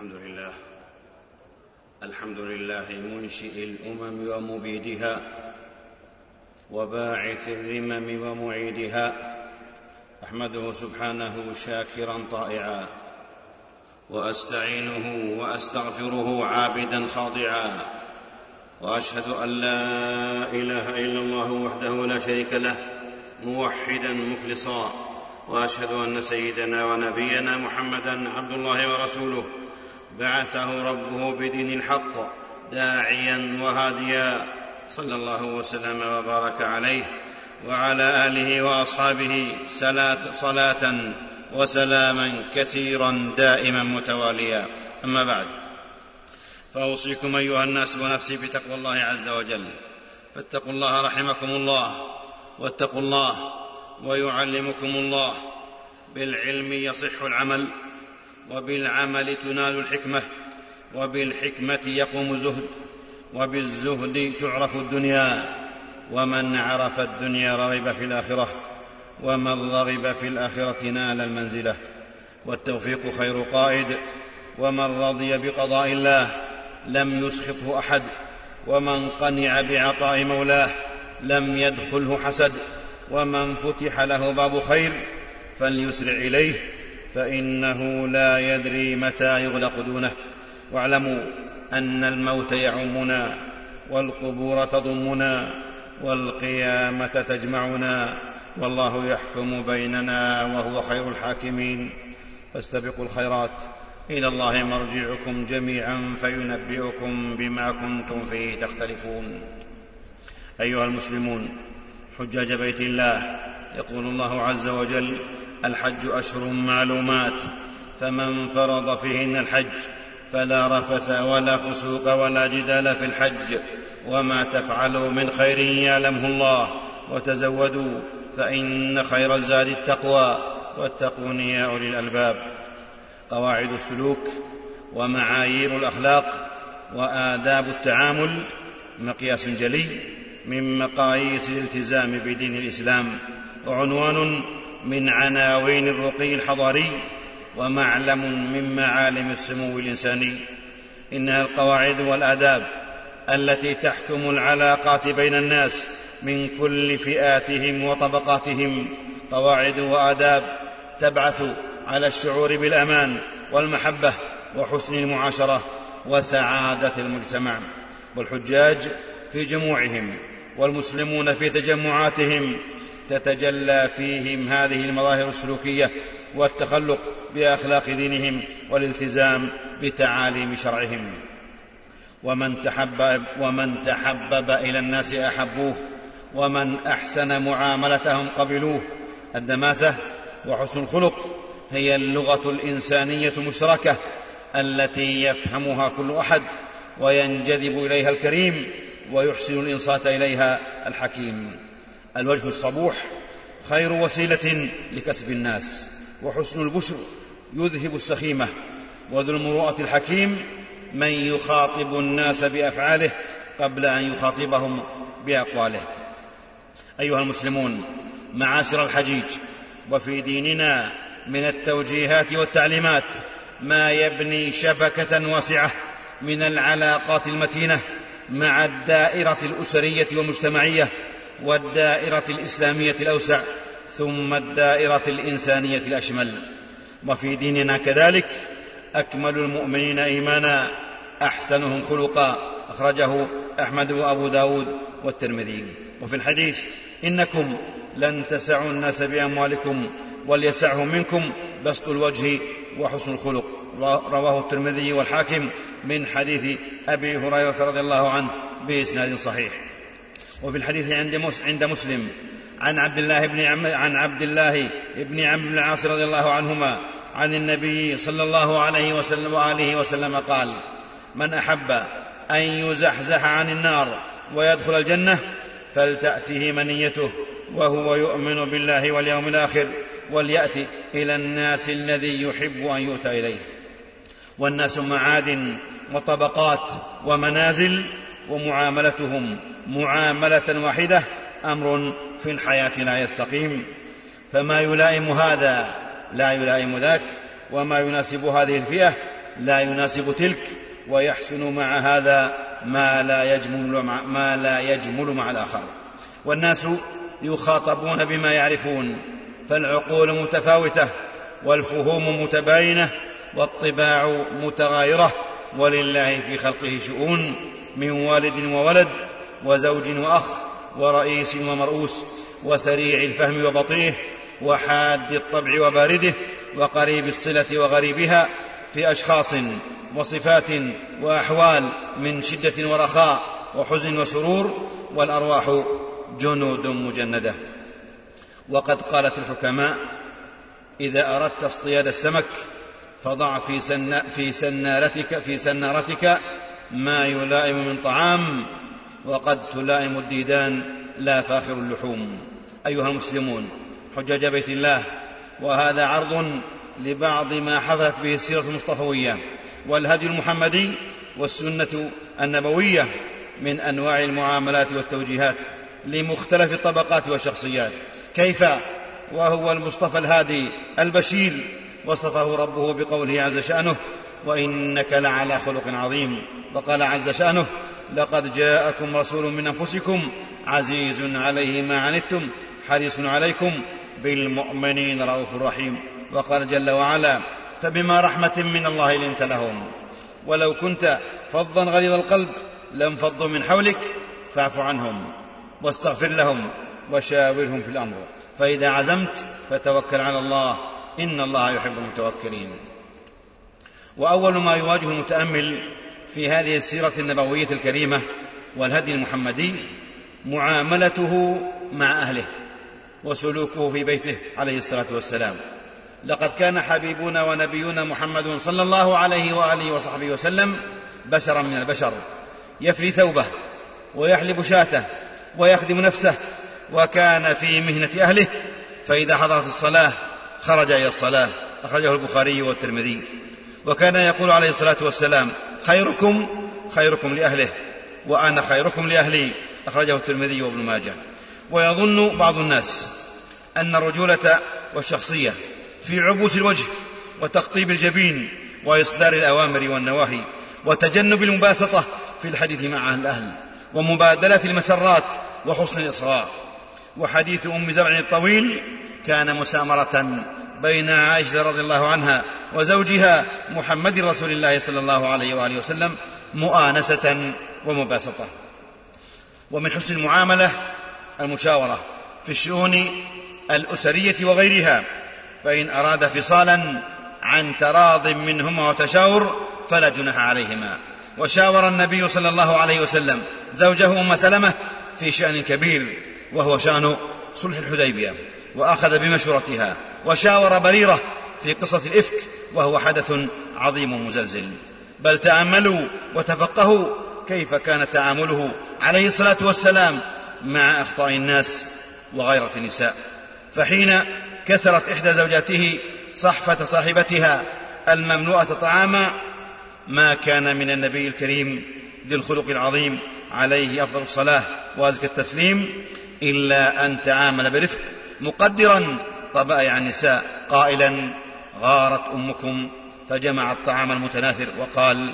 الحمد لله. الحمد لله منشئ الأمم ومبيدها وباعث الرمم ومعيدها. أحمده سبحانه شاكرا طائعا وأستعينه وأستغفره عابدا خاضعا. وأشهد أن لا إله إلا الله وحده لا شريك له موحدا مخلصا. وأشهد أن سيدنا ونبينا محمدا عبد الله ورسوله. بعثه ربه بدين الحق داعيا وهاديا. صلى الله وسلم وبارك عليه وعلى آله وأصحابه صلاة وسلاما كثيرا دائما متواليا. أما بعد فأوصيكم أيها الناس ونفسي بتقوى الله عز وجل. فاتقوا الله رحمكم الله واتقوا الله ويعلمكم الله. بالعلم يصح العمل. وبالعمل تنال الحكمة وبالحكمة يقوم الزهد وبالزهد تعرف الدنيا ومن عرف الدنيا رغب في الآخرة ومن رغب في الآخرة نال المنزلة. والتوفيق خير قائد ومن رضي بقضاء الله لم يسخطه أحد ومن قنع بعطاء مولاه لم يدخله حسد ومن فتح له باب خير فليسرع إليه فإنه لا يدري متى يغلق دونه. واعلموا أن الموت يعمنا والقبور تضمنا والقيامة تجمعنا. والله يحكم بيننا وهو خير الحاكمين. فاستبقوا الخيرات. إلى الله مرجعكم جميعا فينبئكم بما كنتم فيه تختلفون. أيها المسلمون حجاج بيت الله يقول الله عز وجل الحج أشهر معلومات. فمن فرض فيهن الحج فلا رفث ولا فسوق ولا جدال في الحج. وما تفعلوا من خير يعلمه الله وتزودوا فإن خير الزاد التقوى. واتقون يا أولي الألباب. قواعد السلوك ومعايير الأخلاق وآداب التعامل. مقياس جلي من مقاييس الالتزام بدين الإسلام. وعنوان من عناوين الرقي الحضاري ومعلم من معالم السمو الإنساني. إنها القواعد والآداب التي تحكم العلاقات بين الناس من كل فئاتهم وطبقاتهم. قواعد وآداب تبعث على الشعور بالأمان والمحبة وحسن المعاشرة وسعادة المجتمع. والحجاج في جموعهم والمسلمون في تجمعاتهم تتجلى فيهم هذه المظاهر السلوكية والتخلق بأخلاق دينهم والالتزام بتعاليم شرعهم. ومن تحبب ومن تحبب إلى الناس أحبوه ومن أحسن معاملتهم قبلوه. الدماثة وحسن الخلق هي اللغة الإنسانية المشتركة التي يفهمها كل أحد وينجذب إليها الكريم ويحسن الإنصات إليها الحكيم. الوجه الصبوح خير وسيلة لكسب الناس وحسن البشر يذهب السخيمة وذو المروءة الحكيم من يخاطب الناس بأفعاله قبل أن يخاطبهم بأقواله. أيها المسلمون معاشر الحجيج وفي ديننا من التوجيهات والتعليمات ما يبني شبكة واسعة من العلاقات المتينة مع الدائرة الأسرية والمجتمعية والدائرة الإسلامية الأوسع ثم الدائرة الإنسانية الأشمل. وفي ديننا كذلك أكمل المؤمنين إيمانا أحسنهم خلقا. أخرجه أحمد وأبو داود والترمذي. وفي الحديث إنكم لن تسعوا الناس بأموالكم وليسعهم منكم بسط الوجه وحسن الخلق. رواه الترمذي والحاكم من حديث أبي هريرة رضي الله عنه بإسناد صحيح. وفي الحديث عند عند مسلم عن عبد الله بن عم عن عبد الله بن عمرو بن العاص رضي الله عنهما عن النبي صلى الله عليه وسلم وآله وسلم قال من أحب أن يزحزح عن النار ويدخل الجنة فلتأته منيته وهو يؤمن بالله واليوم الآخر وليأت إلى الناس الذي يحب أن يؤتى إليه. والناس معادن وطبقات ومنازل ومعاملتهم معاملة واحدة أمر في الحياة لا يستقيم. فما يلائم هذا لا يلائم ذاك وما يناسب هذه الفئة لا يناسب تلك ويحسن مع هذا ما لا يجمل مع, ما لا يجمل مع الآخر. والناس يخاطبون بما يعرفون فالعقول متفاوتة والفهوم متباينة والطباع متغايرة ولله في خلقه شؤون من والد وولد وزوج وأخ ورئيس ومرؤوس وسريع الفهم وبطيئه وحاد الطبع وبارده وقريب الصلة وغريبها في أشخاص وصفات وأحوال من شدة ورخاء وحزن وسرور والأرواح جنود مجندة. وقد قالت الحكماء إذا أردت اصطياد السمك فضع في, في سنارتك في سنارتك ما يلائم من طعام وقد تلائم الديدان لا فاخر اللحوم. أيها المسلمون حجاج بيت الله وهذا عرض لبعض ما حفلت به السيرة المصطفوية والهدي المحمدي والسنة النبوية من أنواع المعاملات والتوجيهات لمختلف الطبقات والشخصيات. كيف؟ وهو المصطفى الهادي البشير. وصفه ربه بقوله عز شأنه وإنك لعلى خلق عظيم. وقال عز شأنه لقد جاءكم رسول من أنفسكم عزيز عليه ما عنتم حريص عليكم بالمؤمنين رؤوف رحيم. وقال جل وعلا فبما رحمة من الله لنت لهم. ولو كنت فظا غليظ القلب لانفضوا من حولك فاعف عنهم واستغفر لهم وشاورهم في الأمر. فإذا عزمت فتوكل على الله إن الله يحب المتوكلين. وأول ما يواجه المتأمل في هذه السيرة النبوية الكريمة والهدي المحمدي معاملته مع أهله وسلوكه في بيته عليه الصلاة والسلام. لقد كان حبيبنا ونبينا محمد صلى الله عليه وآله وصحبه وسلم بشرا من البشر يفري ثوبه ويحلب شاته ويخدم نفسه وكان في مهنة أهله فإذا حضرت الصلاة خرج إلى الصلاة أخرجه البخاري والترمذي. وكان يقول عليه الصلاة والسلام خيركم خيركم لأهله وأنا خيركم لأهلي. أخرجه الترمذي وابن ماجه. ويظن بعض الناس أن الرجولة والشخصية في عبوس الوجه وتقطيب الجبين وإصدار الأوامر والنواهي وتجنب المباسطة في الحديث مع الأهل ومبادلة المسرات وحسن الإصغاء. وحديث أم زرع الطويل كان مسامرة بين عائشة رضي الله عنها وزوجها محمد رسول الله صلى الله عليه وآله وسلم مؤانسة ومباسطة. ومن حسن المعاملة المشاورة في الشؤون الأسرية وغيرها فإن أراد فصالا عن تراض منهما وتشاور فلا جناح عليهما. وشاور النبي صلى الله عليه وسلم زوجه أم سلمة في شأن كبير وهو شأن صلح الحديبية وأخذ بمشورتها. وشاور بريرة في قصة الإفك وهو حدث عظيم مزلزل بل تأملوا وتفقهوا كيف كان تعامله عليه الصلاة والسلام مع أخطاء الناس وغيرة النساء. فحين كسرت إحدى زوجاته صحفة صاحبتها المملوءة طعاما ما كان من النبي الكريم ذي الخلق العظيم عليه أفضل الصلاة وأزكى التسليم إلا أن تعامل برفق مقدرا طبائع النساء قائلا غارت أمكم. فجمع الطعام المتناثر وقال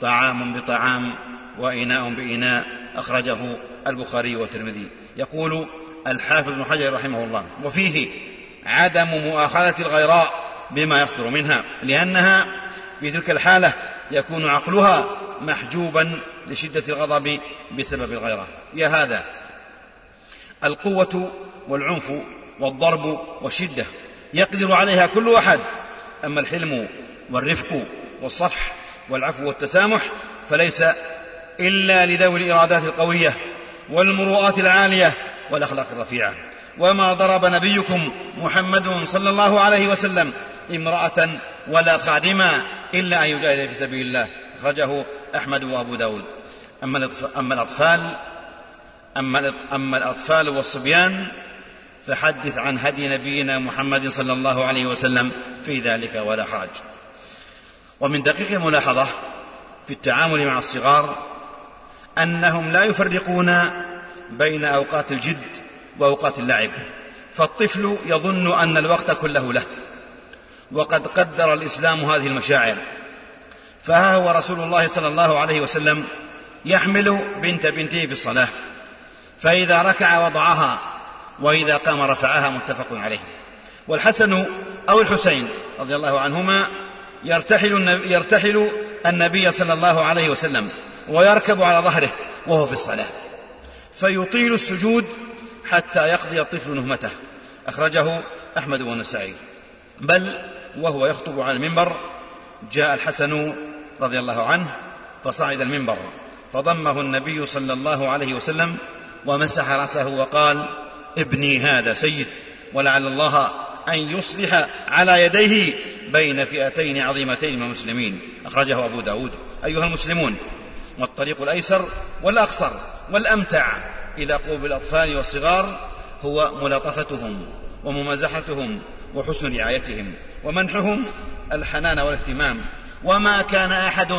طعام بطعام وإناء بإناء. أخرجه البخاري والترمذي. يقول الحافظ بن حجر رحمه الله وفيه عدم مؤاخذة الغيراء بما يصدر منها لأنها في تلك الحالة يكون عقلها محجوبا لشدة الغضب بسبب الغيرة. يا هذا القوة والعنف والضرب والشدة يقدر عليها كل أحد. أما الحلم والرفق والصفح والعفو والتسامح فليس إلا لذوي الإرادات القوية والمروءات العالية والأخلاق الرفيعة. وما ضرب نبيكم محمد صلى الله عليه وسلم امرأة ولا خادما إلا أن يجاهد في سبيل الله. أخرجه أحمد وأبو داود. أما الأطفال أما الأطفال والصبيان فحدث عن هدي نبينا محمد صلى الله عليه وسلم في ذلك ولا حرج. ومن دقيق الملاحظة في التعامل مع الصغار أنهم لا يفرقون بين أوقات الجد وأوقات اللعب فالطفل يظن أن الوقت كله له وقد قدر الإسلام هذه المشاعر. فها هو رسول الله صلى الله عليه وسلم يحمل بنت بنته في الصلاة فإذا ركع وضعها وإذا قام رفعها متفق عليه. والحسن أو الحسين رضي الله عنهما يرتحل يرتحل النبي صلى الله عليه وسلم ويركب على ظهره وهو في الصلاة. فيطيل السجود حتى يقضي الطفل نهمته. أخرجه أحمد والنسائي. بل وهو يخطب على المنبر جاء الحسن رضي الله عنه فصعد المنبر فضمه النبي صلى الله عليه وسلم ومسح رأسه وقال ابني هذا سيد ولعل الله أن يصلح على يديه بين فئتين عظيمتين من المسلمين. أخرجه أبو داود. أيها المسلمون والطريق الأيسر والأقصر والأمتع إذا قوم بالأطفال والصغار هو ملاطفتهم وممازحتهم وحسن رعايتهم ومنحهم الحنان والاهتمام. وما كان أحد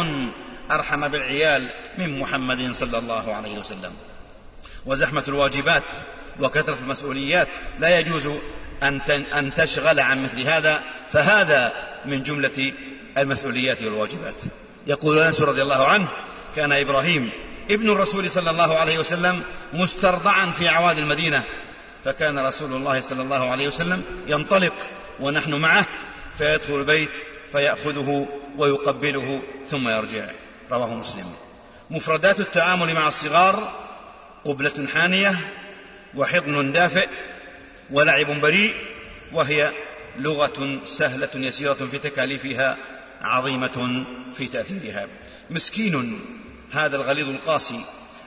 أرحم بالعيال من محمد صلى الله عليه وسلم. وزحمة الواجبات وكثرة المسؤوليات لا يجوز أن تشغل عن مثل هذا فهذا من جملة المسؤوليات والواجبات. يقول أنس رضي الله عنه كان إبراهيم ابن الرسول صلى الله عليه وسلم مسترضعا في عواد المدينة فكان رسول الله صلى الله عليه وسلم ينطلق ونحن معه فيدخل البيت فيأخذه ويقبله ثم يرجع. رواه مسلم. مفردات التعامل مع الصغار قبلة حانية وحضن دافئ ولعب بريء وهي لغة سهلة يسيرة في تكاليفها عظيمة في تأثيرها. مسكين هذا الغليظ القاسي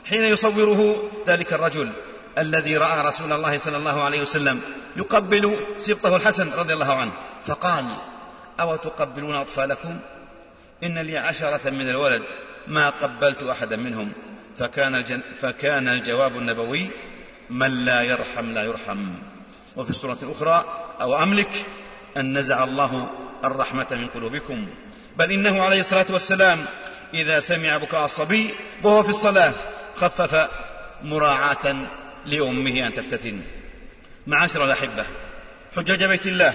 حين يصوره ذلك الرجل الذي رأى رسول الله صلى الله عليه وسلم يقبل سبطه الحسن رضي الله عنه فقال أو تقبلون أطفالكم؟ إن لي عشرة من الولد ما قبلت أحدا منهم. فكان, الجن فكان الجواب النبوي من لا يرحم لا يرحم. وفي السورة الأخرى أو أملك أن نزع الله الرحمة من قلوبكم. بل إنه عليه الصلاة والسلام إذا سمع بكاء الصبي وهو في الصلاة خفف مراعاة لأمه أن تفتتن. معاشر الأحبة حجاج بيت الله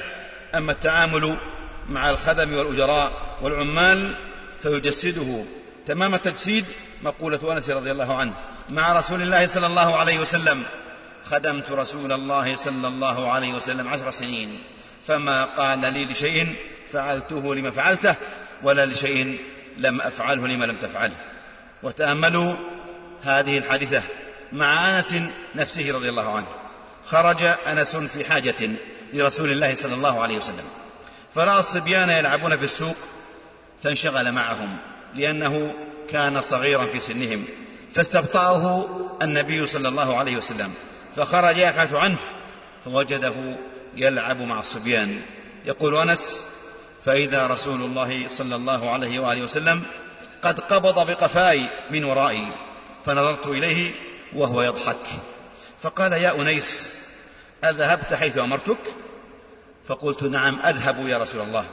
أما التعامل مع الخدم والأجراء والعمال فيجسده. تمام التجسيد مقولة أنس رضي الله عنه مع رسول الله صلى الله عليه وسلم. خدمت رسول الله صلى الله عليه وسلم عشر سنين فما قال لي لشيء فعلته لما فعلته ولا لشيء لم أفعله لما لم تفعله وتأملوا هذه الحادثة مع أنس نفسه رضي الله عنه. خرج أنس في حاجة لرسول الله صلى الله عليه وسلم. فرأى الصبيان يلعبون في السوق فانشغل معهم لأنه كان صغيرا في سنهم. فاستبطأه النبي صلى الله عليه وسلم. فخرج يبحث عنه فوجده يلعب مع الصبيان يقول أنس فإذا رسول الله صلى الله عليه وآله وسلم قد قبض بقفاي من ورائي فنظرت إليه وهو يضحك. فقال يا أنيس أذهبت حيث أمرتك؟ فقلت نعم أذهب يا رسول الله.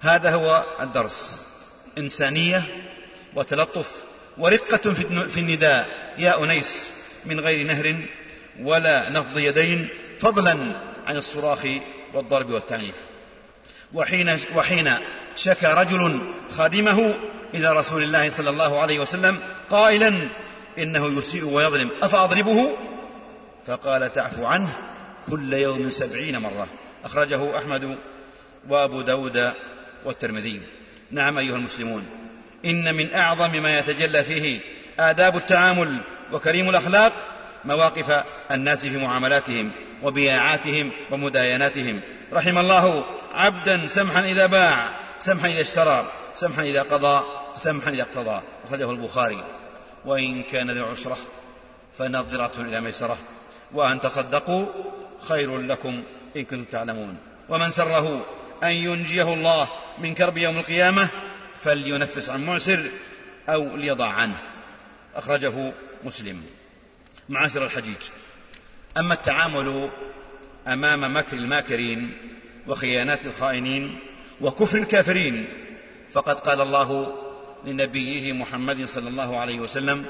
هذا هو الدرس. إنسانية وتلطف ورقة في النداء. يا أنيس من غير نهر ولا نفض يدين فضلا عن الصراخ والضرب والتعنيف. وحين, وحين شكى رجل خادمه إلى رسول الله صلى الله عليه وسلم قائلا إنه يسيء ويظلم أفأضربه؟ فقال تعفو عنه كل يوم سبعين مرة. أخرجه أحمد وأبو داود والترمذي. نعم أيها المسلمون إن من أعظم ما يتجلى فيه آداب التعامل وكريم الأخلاق مواقف الناس في معاملاتهم وبياعاتهم ومدايناتهم. رحم الله عبدا سمحا إذا باع سمحا إذا اشترى سمحا إذا قضى سمحا إذا اقتضى. أخرجه البخاري. وإن كان ذو عسرة فنظرة إلى ميسرة. وأن تصدقوا خير لكم إن كنتم تعلمون. ومن سره أن ينجيه الله من كرب يوم القيامة فلينفس عن معسر أو ليضع عنه. أخرجه مسلم. معاشر الحجيج. أما التعامل أمام مكر الماكرين وخيانات الخائنين وكفر الكافرين فقد قال الله لنبيه محمد صلى الله عليه وسلم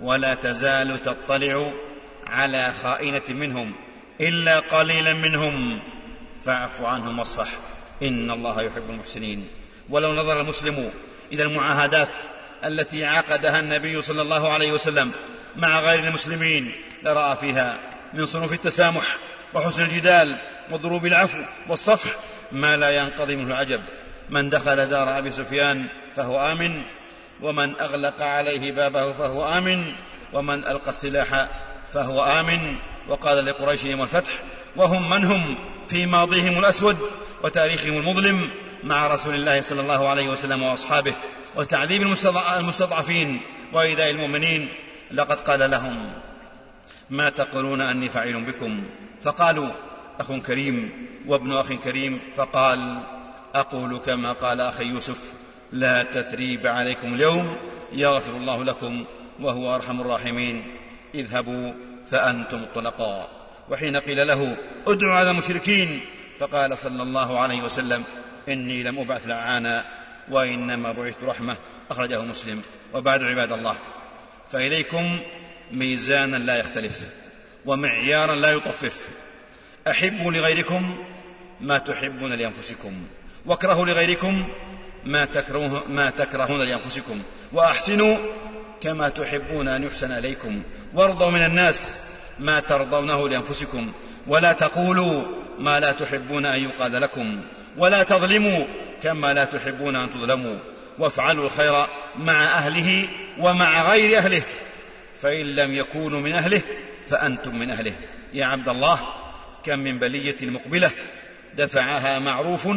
ولا تزال تطلع على خائنة منهم إلا قليلا منهم فاعف عنهم واصفح إن الله يحب المحسنين. ولو نظر المسلم إذا المعاهدات التي عقدها النبي صلى الله عليه وسلم مع غير المسلمين لرأى فيها من صنوف التسامح وحسن الجدال وضروب العفو والصفح ما لا ينقضي منه العجب. من دخل دار أبي سفيان فهو آمن ومن أغلق عليه بابه فهو آمن ومن ألقى السلاح فهو آمن. وقال لقريش يوم الفتح وهم من هم؟ في ماضيهم الأسود وتاريخهم المظلم مع رسول الله صلى الله عليه وسلم وأصحابه وتعذيب المستضعفين وإيذاء المؤمنين. لقد قال لهم ما تقولون أني فعيل بكم؟ فقالوا أخ كريم وابن أخ كريم. فقال أقول كما قال أخي يوسف لا تثريب عليكم اليوم يغفر الله لكم وهو أرحم الراحمين. اذهبوا فأنتم الطلقاء وحين قيل له ادع على المشركين. فقال صلى الله عليه وسلم إني لم أبعث لعانا وإنما بعثت رحمة. أخرجه مسلم. وبعد عباد الله فإليكم ميزانا لا يختلف ومعيارا لا يطفف. أحبوا لغيركم ما تحبون لأنفسكم. واكرهوا لغيركم ما, تكره ما تكرهون لأنفسكم. وأحسنوا كما تحبون أن يحسن إليكم. وارضوا من الناس ما ترضونه لأنفسكم. ولا تقولوا ما لا تحبون أن يقال لكم. ولا تظلموا كما لا تحبون أن تظلموا. وافعلوا الخير مع أهله ومع غير أهله. فإن لم يكونوا من أهله فأنتم من أهله. يا عبد الله كم من بلية مقبلة دفعها معروف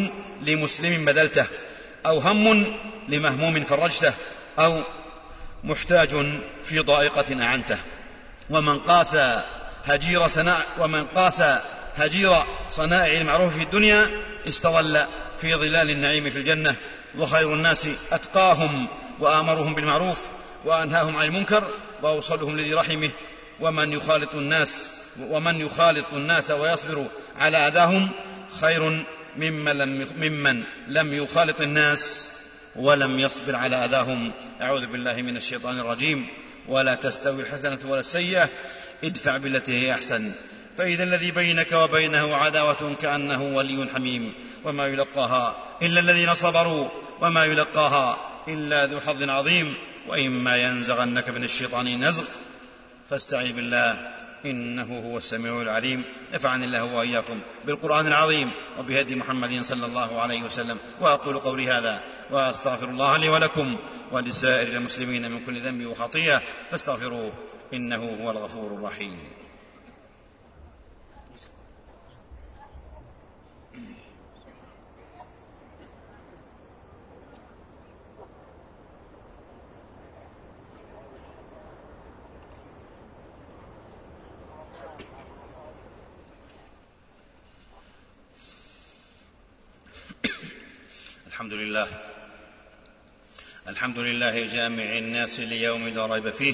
لمسلم بذلته أو هم لمهموم فرجته أو محتاج في ضائقة أعنته. ومن قاس هجير صناع ومن قاس هجير صنائع المعروف في الدنيا استظل في ظلال النعيم في الجنة. وخير الناس أتقاهم وآمرهم بالمعروف وأنهاهم عن المنكر وأوصلهم لذي رحمه ومن يخالط الناس ومن يخالط الناس ويصبر على أذاهم خير ممن لم ممن لم يخالط الناس ولم يصبر على أذاهم. أعوذ بالله من الشيطان الرجيم. ولا تستوي الحسنة ولا السيئة. ادفع بالتي هي أحسن. فإذا الذي بينك وبينه عداوة كأنه ولي حميم. وما يلقاها إلا الذين صبروا. وما يلقاها إلا ذو حظ عظيم وإما ينزغنك من الشيطان نزغ. فاستعذ بالله إنه هو السميع العليم. نفعني الله وإياكم بالقرآن العظيم وبهدي محمد صلى الله عليه وسلم. وأقول قولي هذا وأستغفر الله لي ولكم ولسائر المسلمين من كل ذنب وخطيئة. فاستغفروه إنه هو الغفور الرحيم. الحمد لله. الحمد لله جامع الناس ليوم لا ريب فيه.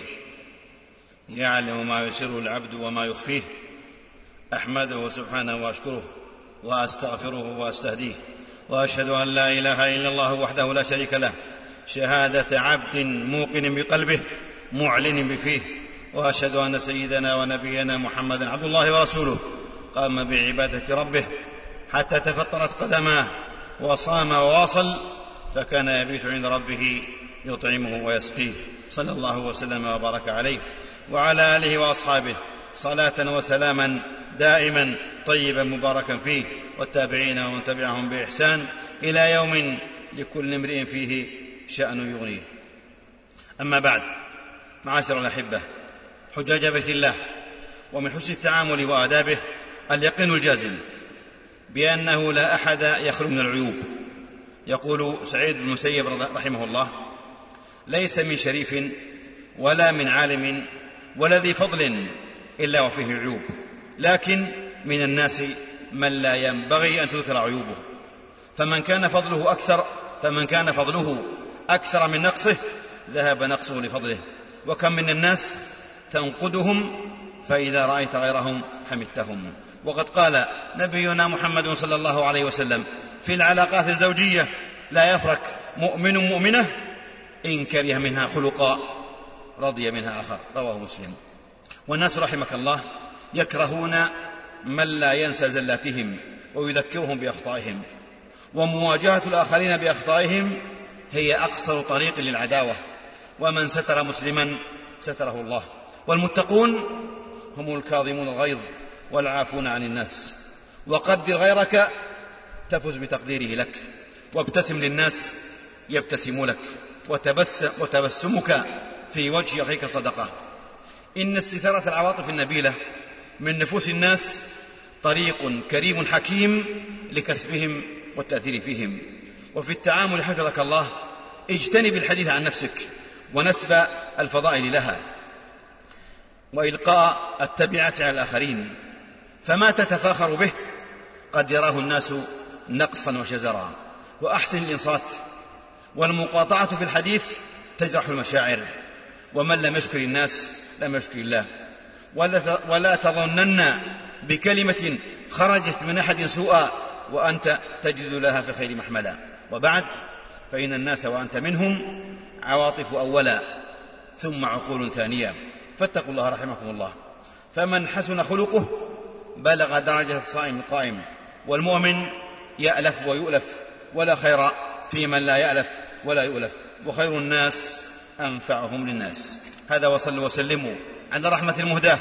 يعلم ما يسر العبد وما يخفيه. أحمده سبحانه وأشكره وأستغفره وأستهديه. وأشهد أن لا إله إلا الله وحده لا شريك له. شهادة عبد موقن بقلبه معلن بفيه. وأشهد أن سيدنا ونبينا محمدا عبد الله ورسوله قام بعبادة ربه حتى تفطرت قدماه. وصام وواصل فكان يبيت عند ربه يطعمه ويسقيه. صلى الله وسلم وبارك عليه. وعلى آله وأصحابه صلاة وسلاما دائما طيبا مباركا فيه. والتابعين ومن تبعهم بإحسان إلى يوم لكل امرئ فيه شأن يغنيه. أما بعد معاشر الأحبة حجاج بيت الله ومن حسن التعامل وآدابه اليقين الجازم. بأنه لا أحد يخلو من العيوب. يقول سعيد بن المسيب رحمه الله ليس من شريف ولا من عالم ولا ذي فضل إلا وفيه عيوب لكن من الناس من لا ينبغي أن تذكر عيوبه. فمن كان فضله أكثر فمن كان فضله أكثر من نقصه ذهب نقصه لفضله. وكم من الناس تنقدهم فإذا رأيت غيرهم حمدتهم. وقد قال نبينا محمد صلى الله عليه وسلم في العلاقات الزوجية لا يفرك مؤمن مؤمنة إن كره منها خلقا رضي منها آخر. رواه مسلم. والناس رحمك الله يكرهون من لا ينسى زلاتهم ويذكرهم بأخطائهم ومواجهة الآخرين بأخطائهم هي أقصر طريق للعداوة ومن ستر مسلما ستره الله. والمتقون هم الكاظمون الغيظ والعافون عن الناس. وقدر غيرك تفز بتقديره لك. وابتسم للناس يبتسم لك. وتبسم وتبسمك في وجه اخيك صدقة. إن استثارة العواطف النبيلة من نفوس الناس طريق كريم حكيم لكسبهم والتأثير فيهم. وفي التعامل حفظك الله اجتنب الحديث عن نفسك ونسب الفضائل لها. وإلقاء التبعة على الآخرين. فما تتفاخر به. قد يراه الناس نقصا وشزرا. وأحسن الإنصات. والمقاطعة في الحديث تجرح المشاعر. ومن لم يشكر الناس لم يشكر الله. ولا تظنن بكلمة خرجت من أحد سوءا وأنت تجد لها في الخير محملا. وبعد فإن الناس وأنت منهم عواطف أولا ثم عقول ثانية. فاتقوا الله رحمكم الله. فمن حسن خلقه بلغ درجة الصائم القائم والمؤمن يألف ويؤلف ولا خير في من لا يألف ولا يؤلف. وخير الناس أنفعهم للناس. هذا وصلوا وسلموا على رحمة المهداة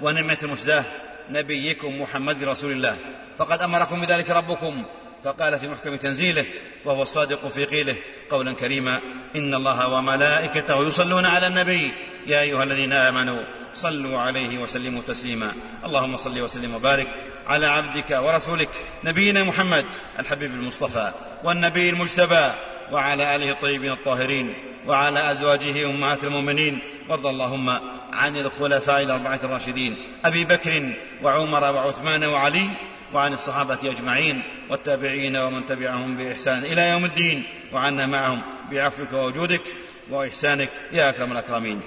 ونعمة المسداة نبيكم محمد رسول الله. فقد أمركم بذلك ربكم فقال في محكم تنزيله وهو الصادق في قيله قولا كريما إن الله وملائكته يصلون على النبي يا أيها الذين آمنوا صلوا عليه وسلموا تسليما. اللهم صل وسلم وبارك على عبدك ورسولك نبينا محمد الحبيب المصطفى والنبي المجتبى وعلى آله الطيبين الطاهرين وعلى أزواجه أمهات المؤمنين. وارض اللهم عن الخلفاء الأربعة الراشدين أبي بكر وعمر وعثمان وعلي وعن الصحابة أجمعين والتابعين ومن تبعهم بإحسان إلى يوم الدين. وعنا معهم بعفوك ووجودك وإحسانك يا أكرم الأكرمين.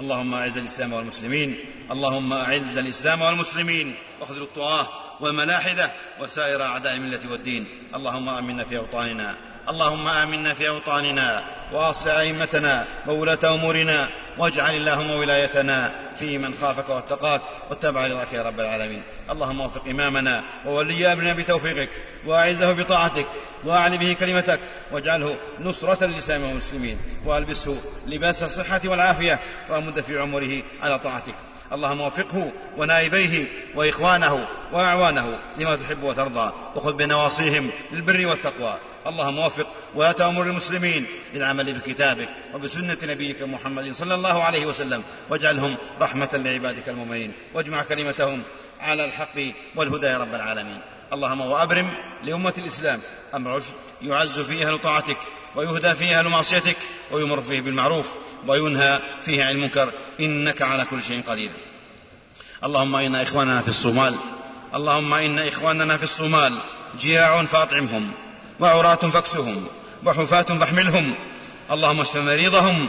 اللهم أعز الإسلام والمسلمين اللهم أعز الإسلام والمسلمين واخذل الطغاة والملاحدة وسائر أعداء الملة والدين اللهم آمنا في أوطاننا. اللهم آمنا في أوطاننا وأصلح أئمتنا وولاة أمورنا واجعل اللهم ولايتنا في من خافك واتقاك واتبع رضاك يا رب العالمين. اللهم وفق إمامنا وولي أمرنا بتوفيقك وأعزه بطاعتك وأعل به كلمتك واجعله نصرة للإسلام والمسلمين وألبسه لباس الصحة والعافية وأمد في عمره على طاعتك. اللهم وفقه ونائبيه وإخوانه وأعوانه لما تحب وترضى وخذ بنواصيهم للبر والتقوى. اللهم وفق ولاة أمور المسلمين للعمل بكتابك وبسنة نبيك محمد صلى الله عليه وسلم. واجعلهم رحمة لعبادك المؤمنين. واجمع كلمتهم على الحق والهدى يا رب العالمين. اللهم وأبرم لأمة الإسلام أمر رشد يعز فيه أهل طاعتك ويهدى فيه أهل معصيتك ويمر فيه بالمعروف. وينهى فيه عن المنكر. إنك على كل شيء قدير. اللهم إن إخواننا في الصومال اللهم إن إخواننا في الصومال جياع فأطعمهم وعراة فاكسهم وحفاة فاحملهم. اللهم اشف مريضهم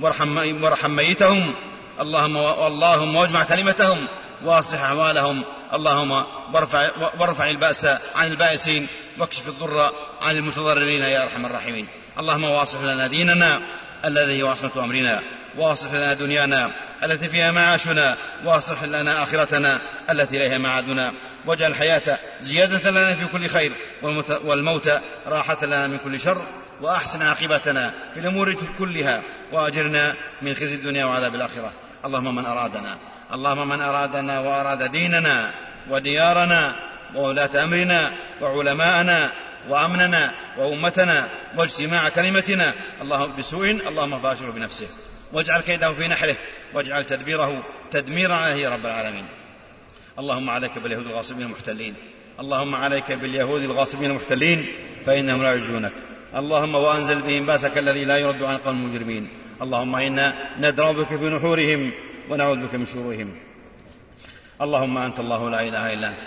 وارحم, وارحم ميتهم. اللهم اللهم واجمع كلمتهم واصلح احوالهم اللهم وارفع, وارفع البأس عن البائسين واكشف الضر عن المتضررين يا أرحم الراحمين. اللهم واصلح لنا ديننا الذي هو عصمة أمرنا واصلح لنا دنيانا التي فيها معاشنا واصلح لنا آخرتنا التي إليها معادنا. واجعل الحياة زيادة لنا في كل خير والموت راحة لنا من كل شر وأحسن عاقبتنا في الأمور كلها وأجرنا من خزي الدنيا وعذاب الآخرة. اللهم من أرادنا اللهم من أرادنا وأراد ديننا وديارنا وولاة أمرنا وعلماءنا وأمننا وأمتنا واجتماع كلمتنا. اللهم بسوء اللهم فاشره بنفسه. واجعل كيده في نحره واجعل تدبيره تدميرا عليه يا رب العالمين. اللهم عليك باليهود الغاصبين المحتلين. اللهم عليك باليهود الغاصبين المحتلين فإنهم لا يرجونك اللهم وأنزل بهم باسك الذي لا يرد عن قوم المجرمين اللهم إنا ندرأ بك في نحورهم ونعوذ بك من شرورهم. اللهم أنت الله لا إله إلا أنت.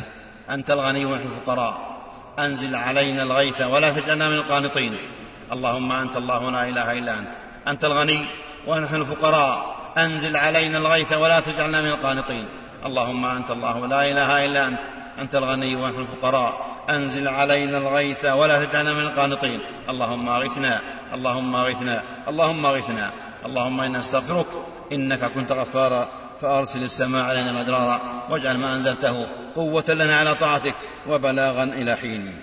أنت الغني ونحن الفقراء. أنزل علينا الغيث ولا تجعلنا من القانطين. اللهم أنت الله لا إله إلا أنت. أنت الغني ونحن الفقراء. أنزل علينا الغيث ولا تجعلنا من القانطين. اللهم أنت الله لا إله إلا أنت. أنت الغني ونحن الفقراء. أنزل علينا الغيث ولا تجعلنا من القانطين. اللهم أغثنا. اللهم أغثنا. اللهم أغثنا. اللهم إنا نستغفرك. إنك كنت غفارا. فأرسل السماء علينا مدرارا واجعل ما أنزلته قوة لنا على طاعتك وبلاغا إلى حين.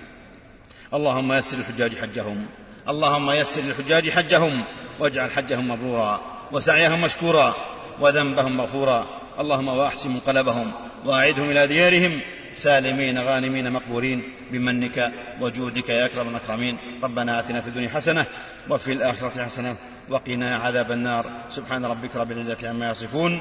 اللهم يسر الحجاج حجهم. اللهم يسر للحجاج حجهم. واجعل حجهم مبرورا وسعيهم مشكورا وذنبهم مغفورا. اللهم وأحسن منقلبهم وأعدهم إلى ديارهم. سالمين غانمين مقبورين بمنك وجودك يا أكرم الأكرمين. ربنا آتنا في الدنيا حسنة وفي الآخرة حسنة وقنا عذاب النار. سبحان ربك رب العزة عما يصفون.